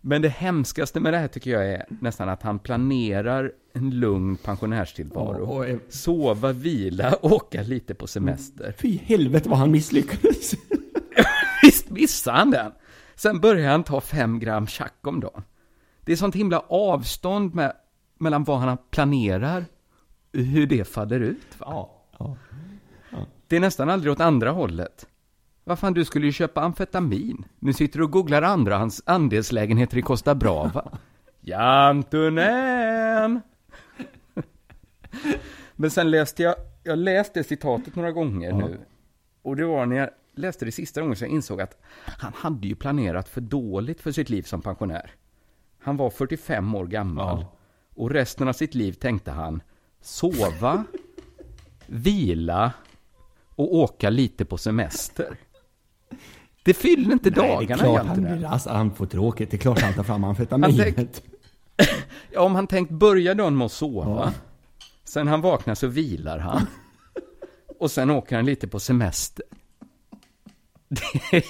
Men det hemskaste med det här tycker jag är nästan att han planerar en lugn pensionärstillvaro. Och, och, Sova, vila, åka lite på semester. fy helvete vad han misslyckades. Visst missade han den. Sen börjar han ta fem gram tjack om dagen. Det är sånt himla avstånd med, mellan vad han planerar och hur det faller ut. Va? Ja. ja. Det är nästan aldrig åt andra hållet. Vad fan, du skulle ju köpa amfetamin. Nu sitter du och googlar andra hans andelslägenheter i Costa Brava. Jantunen! Men sen läste jag, jag läste citatet några gånger Ja. nu. Och det var när jag läste det sista gången som jag insåg att han hade ju planerat för dåligt för sitt liv som pensionär. Han var 45 år gammal. Ja. Och resten av sitt liv tänkte han sova, vila och åka lite på semester. Det fyller inte Nej, det är dagarna klart han blir rass, han får tråkigt. Det är klart han tar fram amfetaminet. Ja, om han tänkt börja dagen med att sova. Ja. Sen han vaknar så vilar han. Och sen åker han lite på semester. Är,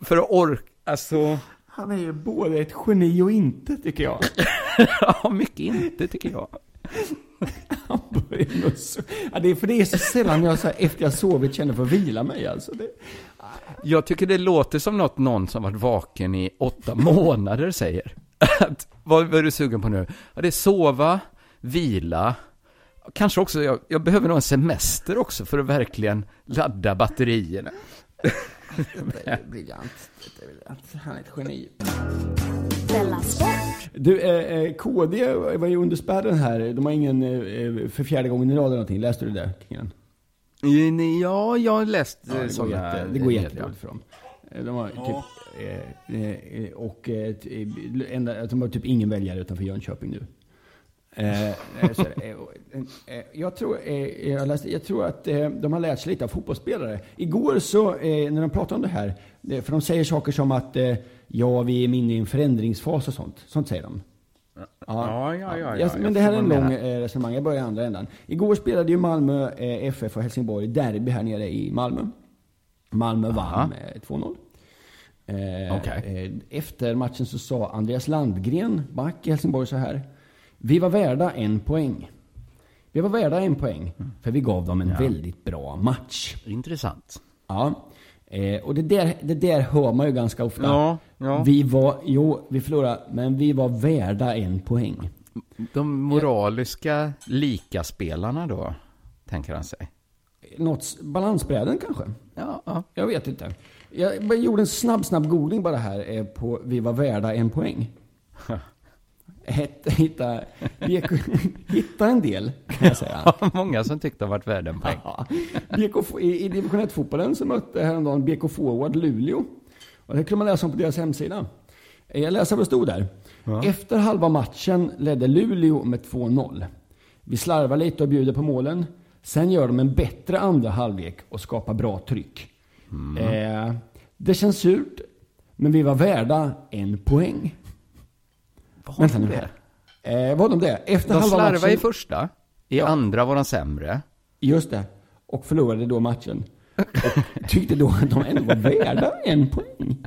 för att orka, alltså, Han är ju både ett geni och inte, tycker jag. ja, mycket inte tycker jag. Ja, det är för det är så sällan jag så här, efter jag sovit känner för att vila mig alltså. Det, Jag tycker det låter som något någon som varit vaken i åtta månader säger. Att, vad, vad är du sugen på nu? Ja, det är sova, vila, kanske också, jag, jag behöver nog en semester också för att verkligen ladda batterierna. det är briljant. Det är briljant. Han är ett geni. Du, eh, eh, KD var ju under spärren här. De har ingen, eh, för fjärde gången i rad eller någonting. Läste du det kring den? Ja, jag har läst Ja, det, går sådana jätte, det går jättedåligt för dem. Eh, De har typ, eh, eh, och eh, eh, enda, de har typ ingen väljare utanför Jönköping nu. Eh, eh, så. Eh, eh, eh, jag, tror, eh, jag, läste, jag tror att eh, de har lärt sig lite av fotbollsspelare. Igår så, eh, när de pratade om det här, eh, för de säger saker som att eh, ja, vi är inne i en förändringsfas och sånt. Sånt säger de. Ja, ja, ja, ja, jag men det här är en lång menar. eh, resonemang. Jag börjar i andra ändan. Igår spelade ju Malmö eh, FF och Helsingborg derby här nere i Malmö. Malmö vann med 2-0. Eh, Okej. eh, efter matchen så sa Andreas Landgren, back i Helsingborg, så här. Vi var värda en poäng. Vi var värda en poäng, för vi gav dem en väldigt bra match. Intressant. Ja. Eh, och det där, det där hör man ju ganska ofta. Ja, ja. Vi var, jo, vi förlorade, men vi var värda en poäng. De moraliska likaspelarna då, tänker han sig. Något, balansbräden kanske? Ja, ja. Jag vet inte. Jag gjorde en snabb, snabb googling bara här eh, på Vi var värda en poäng. Hitta, hitta, BK, hitta en del, kan jag säga. Många som tyckte de varit värda en poäng. Ja. BK, i, I division 1-fotbollen så mötte häromdagen BK Forward Luleå. Och det kunde man läsa om på deras hemsida. Jag läser vad det stod där. Efter halva matchen ledde Luleå med 2-0. Vi slarvar lite och bjuder på målen. Sen gör de en bättre andra halvlek och skapar bra tryck. Eh, det känns surt, men vi var värda en poäng. Var Vänta de det? Eh, var de det? Efter De halva slarvade matchen... i första, i andra var de sämre. Just det. Och förlorade då matchen. Och tyckte då att de ändå var värda en poäng.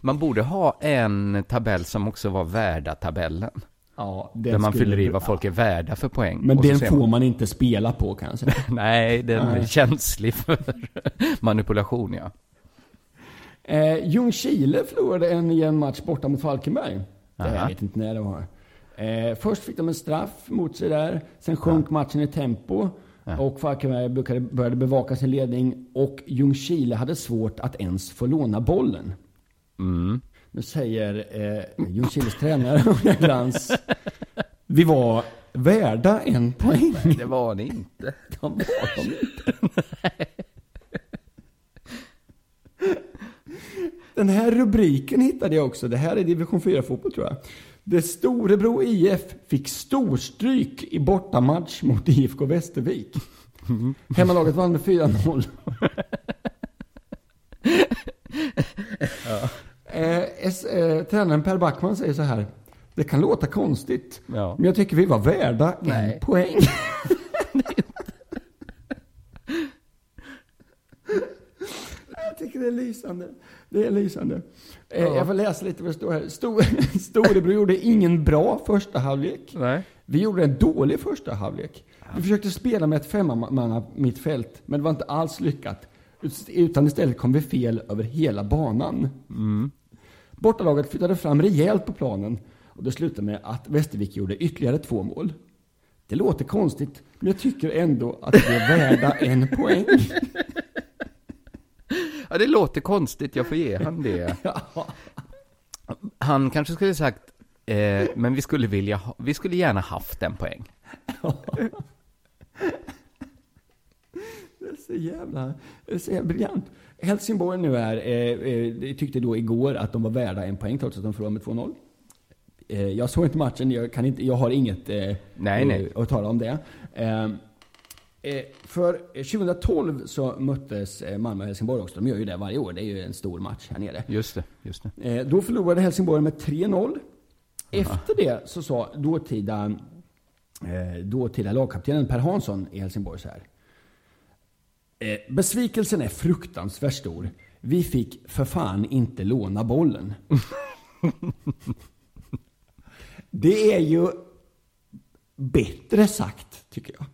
Man borde ha en tabell som också var värda-tabellen. Ja, Där man fyller i vad folk är värda för poäng. Men den får man- man inte spela på kan jag säga. Nej, den är känslig för manipulation, ja. Eh, Ljungskile förlorade en jämn match borta mot Falkenberg. Det Aha. jag vet inte när det var. Eh, först fick de en straff mot sig där. Sen sjönk matchen i tempo. Och Falkenberg började, bevaka sin ledning. Och Ljungskile hade svårt att ens få låna bollen. Mm. Nu säger eh, Ljungskiles tränare Ola Glans. Vi var värda en poäng. Det var det inte. De var de inte. Den här rubriken hittade jag också. Det här är division 4-fotboll tror jag. Det Storebro IF fick storstryk i bortamatch mot IFK Västervik. Hemmalaget vann med 4-0. eh, S, eh, tränaren Per Backman säger så här. Det kan låta konstigt, Ja. men jag tycker vi var värda Nej. en poäng. Jag tycker det är lysande. Det är lysande. Eh, Jag får läsa lite vad det står här. Stor, Storebro gjorde ingen bra första halvlek. Nej. Vi gjorde en dålig första halvlek. Vi försökte spela med ett femmanna mittfält, men det var inte alls lyckat. Utan istället kom vi fel över hela banan. Bortalaget flyttade fram rejält på planen och det slutade med att Västervik gjorde ytterligare två mål. Det låter konstigt, men jag tycker ändå att vi är värda en poäng. Ja, det låter konstigt, jag får ge han det. Han kanske skulle sagt, eh, men vi skulle vilja ha, vi skulle gärna haft en poäng. Det är så jävla, det är så jävla briljant. Helsingborg nu är, eh, eh, tyckte då igår att de var värda en poäng trots att de förlorade med 2-0. Eh, jag såg inte matchen, jag, kan inte, jag har inget eh, Nej, nej. eh, att tala om det. Eh, Eh, för eh, 2012 så möttes eh, Malmö och Helsingborg också. De gör ju det varje år. Det är ju en stor match här nere. Just det, just det. Eh, då förlorade Helsingborg med 3-0. Efter det så sa dåtida, eh, dåtida lagkaptenen Per Hansson i Helsingborg så här. Eh, besvikelsen är fruktansvärt stor. Vi fick för fan inte låna bollen. det är ju bättre sagt, tycker jag.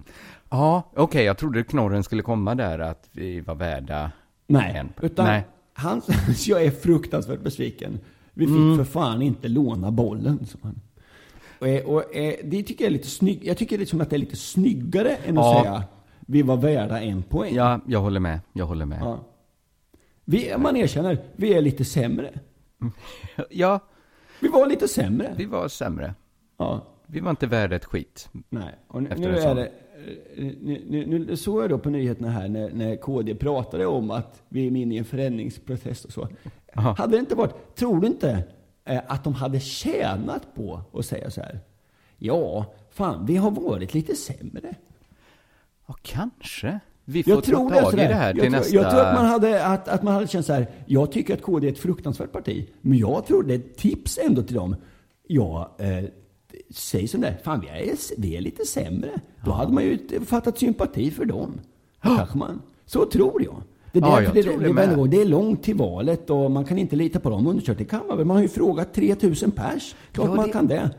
Ja, okej, jag trodde knorren skulle komma där att vi var värda Nej, en. utan Nej. Han, jag är fruktansvärt besviken. Vi fick Mm. för fan inte låna bollen, sa han. Och, och, det tycker jag är lite snygg. Jag tycker liksom att det är lite snyggare än att Ja. säga vi var värda en poäng. Ja, jag håller med. Jag håller med. Ja. Vi, man erkänner, vi är lite sämre. Ja, Vi var lite sämre. vi var sämre. Ja. Vi var inte värda ett skit. Nej, och nu, nu är det... eh, Nu, nu, nu såg jag då på nyheterna här när, när KD pratade om att vi är inne i en förändringsprocess och så. Aha. Hade det inte varit, tror du inte eh, att de hade tjänat på att säga så här? Ja, fan, vi har varit lite sämre. Ja, kanske. Vi får Jag tror ta det. tag i det här till jag, tror, nästa... jag tror att man, hade, att, att man hade känt så här, jag tycker att KD är ett fruktansvärt parti, men jag tror det är ett tips ändå till dem. Ja, eh, säg som det fan vi är, vi är lite sämre. Då hade man ju fattat sympati för dem. Kanske man. Så tror jag. Det är, Ja, jag det, tror det, det det, det är långt till valet och man kan inte lita på dem undersökt. Det kan man väl? Man har ju frågat 3000 pers. Klart Ja, man det- kan det.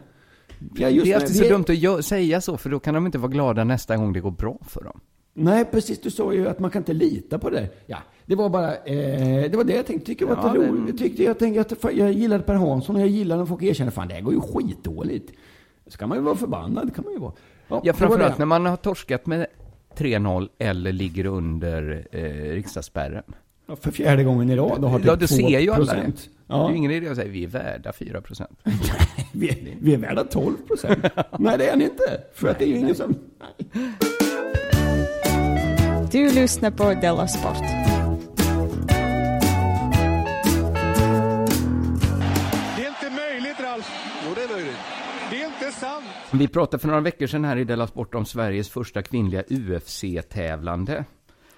Ja, just det är det. alltid så dumt att säga så, för då kan de inte vara glada nästa gång det går bra för dem. Nej, precis. Du sa ju att man kan inte lita på det. Ja, det var bara, eh, det var det jag tänkte. Tycker var Ja, ja, men- roligt. Jag tyckte, jag tänkte att jag gillade Per Hansson och jag gillar när folk erkänner, fan det här går ju skitdåligt. Så kan man ju vara förbannad, kan man ju vara. Ja, det var framförallt det. när man har torskat med 3-0 eller ligger under eh, riksdagsspärren. Ja, för fjärde gången i rad. Då har Ja, typ du ser ju alla det. 2%. Det är Ja, ingen idé att säga vi är värda 4 procent. vi, är- vi är värda 12 procent. Nej, det är ni inte. För att det är ju ingen som... Nej. Du lyssnar på Della Sport. Vi pratade för några veckor sedan här i Della Sport om Sveriges första kvinnliga UFC-tävlande.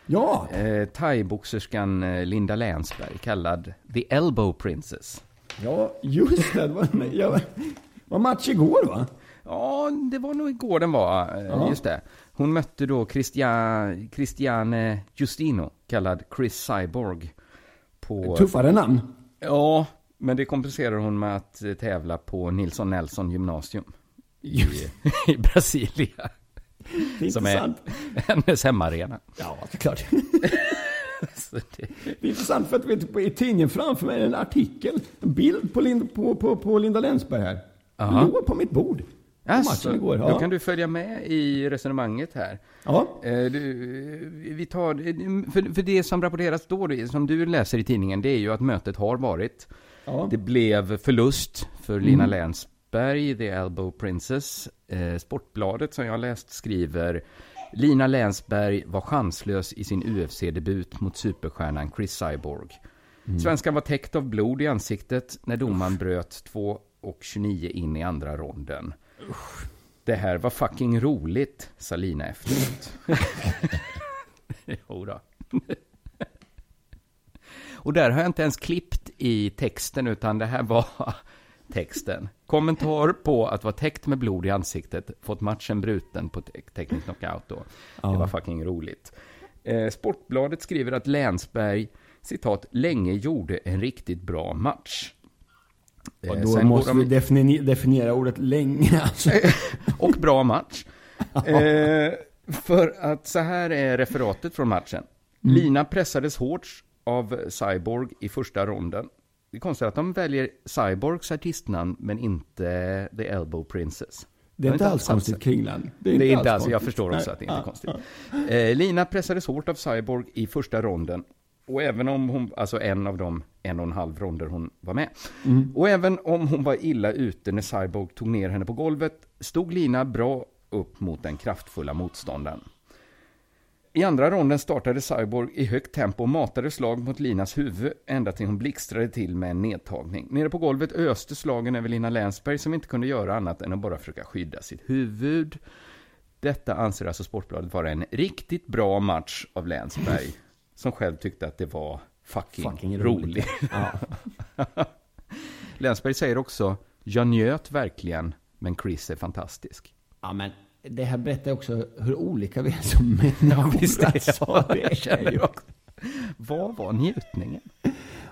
Ja, Eh, Thaiboxerskan eh, Linda Länsberg, kallad The Elbow Princess. ja, just det. Det var, ja, var match igår va? Ja, det var nog igår den var, eh, Ja. just det. Hon mötte då Christia, Christiane Justino, kallad Chris Cyborg. På, Tuffare namn. Ja, men det kompenserar hon med att eh, tävla på Nilsson Nelson gymnasium i, i Brasilia. Det är Som är intressant. hennes hemmaarena. Ja, såklart. Så det, Det är intressant för att vet, i tidningen framför mig är en artikel, en bild på, Lind, på, på, på Linda Länsberg här. Aha. Låg på mitt bord. Alltså, igår. Då Ja. kan du följa med i resonemanget här. ja. Eh, du, vi tar, för, för det som rapporteras då, det som du läser i tidningen, det är ju att mötet har varit. Ja. Det blev förlust för Lina Länsberg, The Elbow Princess. Eh, Sportbladet som jag läst skriver Lina Länsberg var chanslös i sin UFC-debut mot superstjärnan Chris Cyborg. Svenskan var täckt av blod i ansiktet när domaren bröt 2 och 29 in i andra ronden. Det här var fucking roligt, sa Lina efteråt. jo då. Och där har jag inte ens klippt i texten, utan det här var texten. Kommentar på att vara täckt med blod i ansiktet, fått matchen bruten på te- teknisk knockout då. Det var fucking roligt. Eh, Sportbladet skriver att Länsberg, citat, länge gjorde en riktigt bra match. Eh, Och då måste de- vi defini- definiera ordet länge. Alltså. och bra match. Eh, för att så här är referatet från matchen. Lina pressades hårt av Cyborg i första ronden. Det är konstigt att de väljer Cyborgs artistnamn men inte The Elbow Princess. Det är inte alls konstigt det. kringland. Det är inte alls, jag förstår också Nej. att det inte är Ja, konstigt. ja. Eh, Lina pressades hårt av Cyborg i första ronden. Och även om hon, alltså en av de en och en halv ronder hon var med. Mm. Och även om hon var illa ute när Cyborg tog ner henne på golvet, stod Lina bra upp mot den kraftfulla motståndaren. I andra ronden startade Cyborg i högt tempo och matade slag mot Linas huvud ända till hon blixtrade till med en nedtagning. Nere på golvet öste slagen över Lina Länsberg som inte kunde göra annat än att bara försöka skydda sitt huvud. Detta anser alltså Sportbladet vara en riktigt bra match av Länsberg, som själv tyckte att det var fucking, Fucking rolig. Ja. Länsberg säger också, jag njöt verkligen, men Chris är fantastisk. ja, men det här berättar också hur olika vi är som människor. Visst är det, alltså, ja, det det är känner ju- jag också. Vad var njutningen?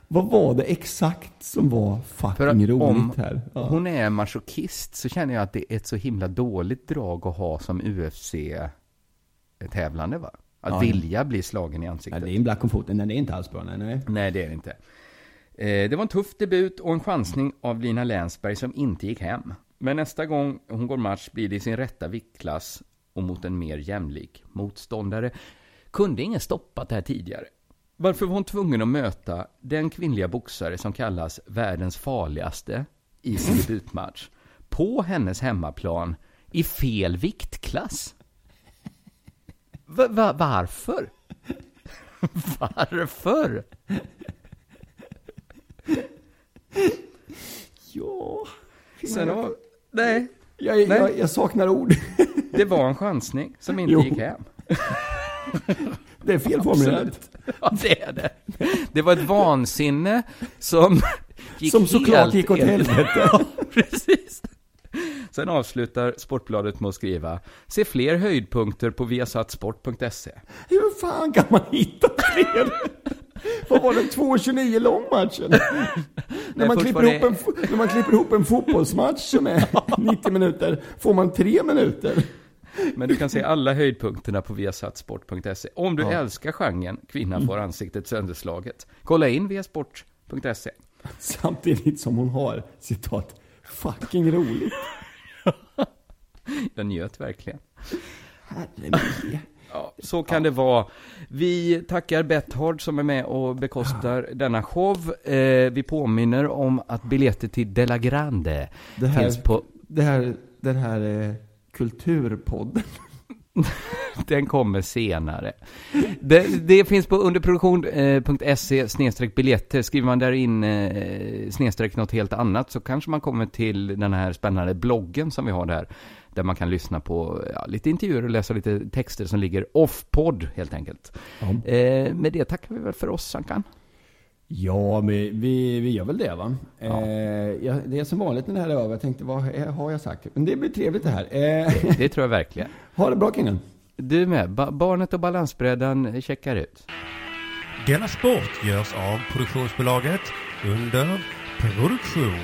Vad var det exakt som var fucking roligt om här? Ja. hon är masochist så känner jag att det är ett så himla dåligt drag att ha som UFC-tävlande va? Att Ja, ja. vilja bli slagen i Ja, ansiktet. det är en black om foten, den är inte alls bra. Nej, nej. Nej, det är det inte. Eh, det var en tuff debut och en chansning av Lina Länsberg som inte gick hem. Men nästa gång hon går match blir det i sin rätta viktklass och mot en mer jämlik motståndare. Kunde ingen stoppat det här tidigare? Varför var hon tvungen att möta den kvinnliga boxare som kallas världens farligaste i sin debutmatch på hennes hemmaplan i fel viktklass? Va, va, varför? Varför? Ja. Sen har, nej, Jag, Nej. jag, jag saknar ord. det var en chansning som inte Jo. gick hem. Det är felformulerat. Ja, det är det. Det var ett vansinne som gick Som såklart gick åt el- helvete. Ja, precis. Sen avslutar Sportbladet med att skriva Se fler höjdpunkter på viasatsport.se Hur fan kan man hitta fler? Vad var den 2.29 lång matchen? när, man klipper ihop en, när man klipper ihop en fotbollsmatch som är 90 minuter, får man tre minuter. Men du kan se alla höjdpunkterna på viasatsport.se Om du Ja. älskar genren Kvinnan får ansiktet sönderslaget Kolla in viasport.se Samtidigt som hon har, citat, fucking roligt. Jag njöt verkligen Herre Ja, så kan det vara. Vi tackar Bethard som är med och bekostar denna show. Eh, vi påminner om att biljetter till Della Grande Det här- finns på... Det här, den här eh, kulturpodden. Den kommer senare. Det, det finns på underproduktion.se snedstreck biljetter. Skriver man där in eh, snedstreck något helt annat så kanske man kommer till den här spännande bloggen som vi har där. Där man kan lyssna på ja, lite intervjuer och läsa lite texter som ligger off-podd helt enkelt. Ja. Eh, med det tackar vi väl för oss, Ankan. Ja, men vi, vi gör väl det va? Ja. Eh, det är som vanligt när det här är över. Jag tänkte, vad har jag sagt? Men det blir trevligt det här. Eh, Det tror jag verkligen. ha det bra Kingen. Du med. Ba barnet och balansbrädan checkar ut. Denna sport görs av produktionsbolaget under produktion.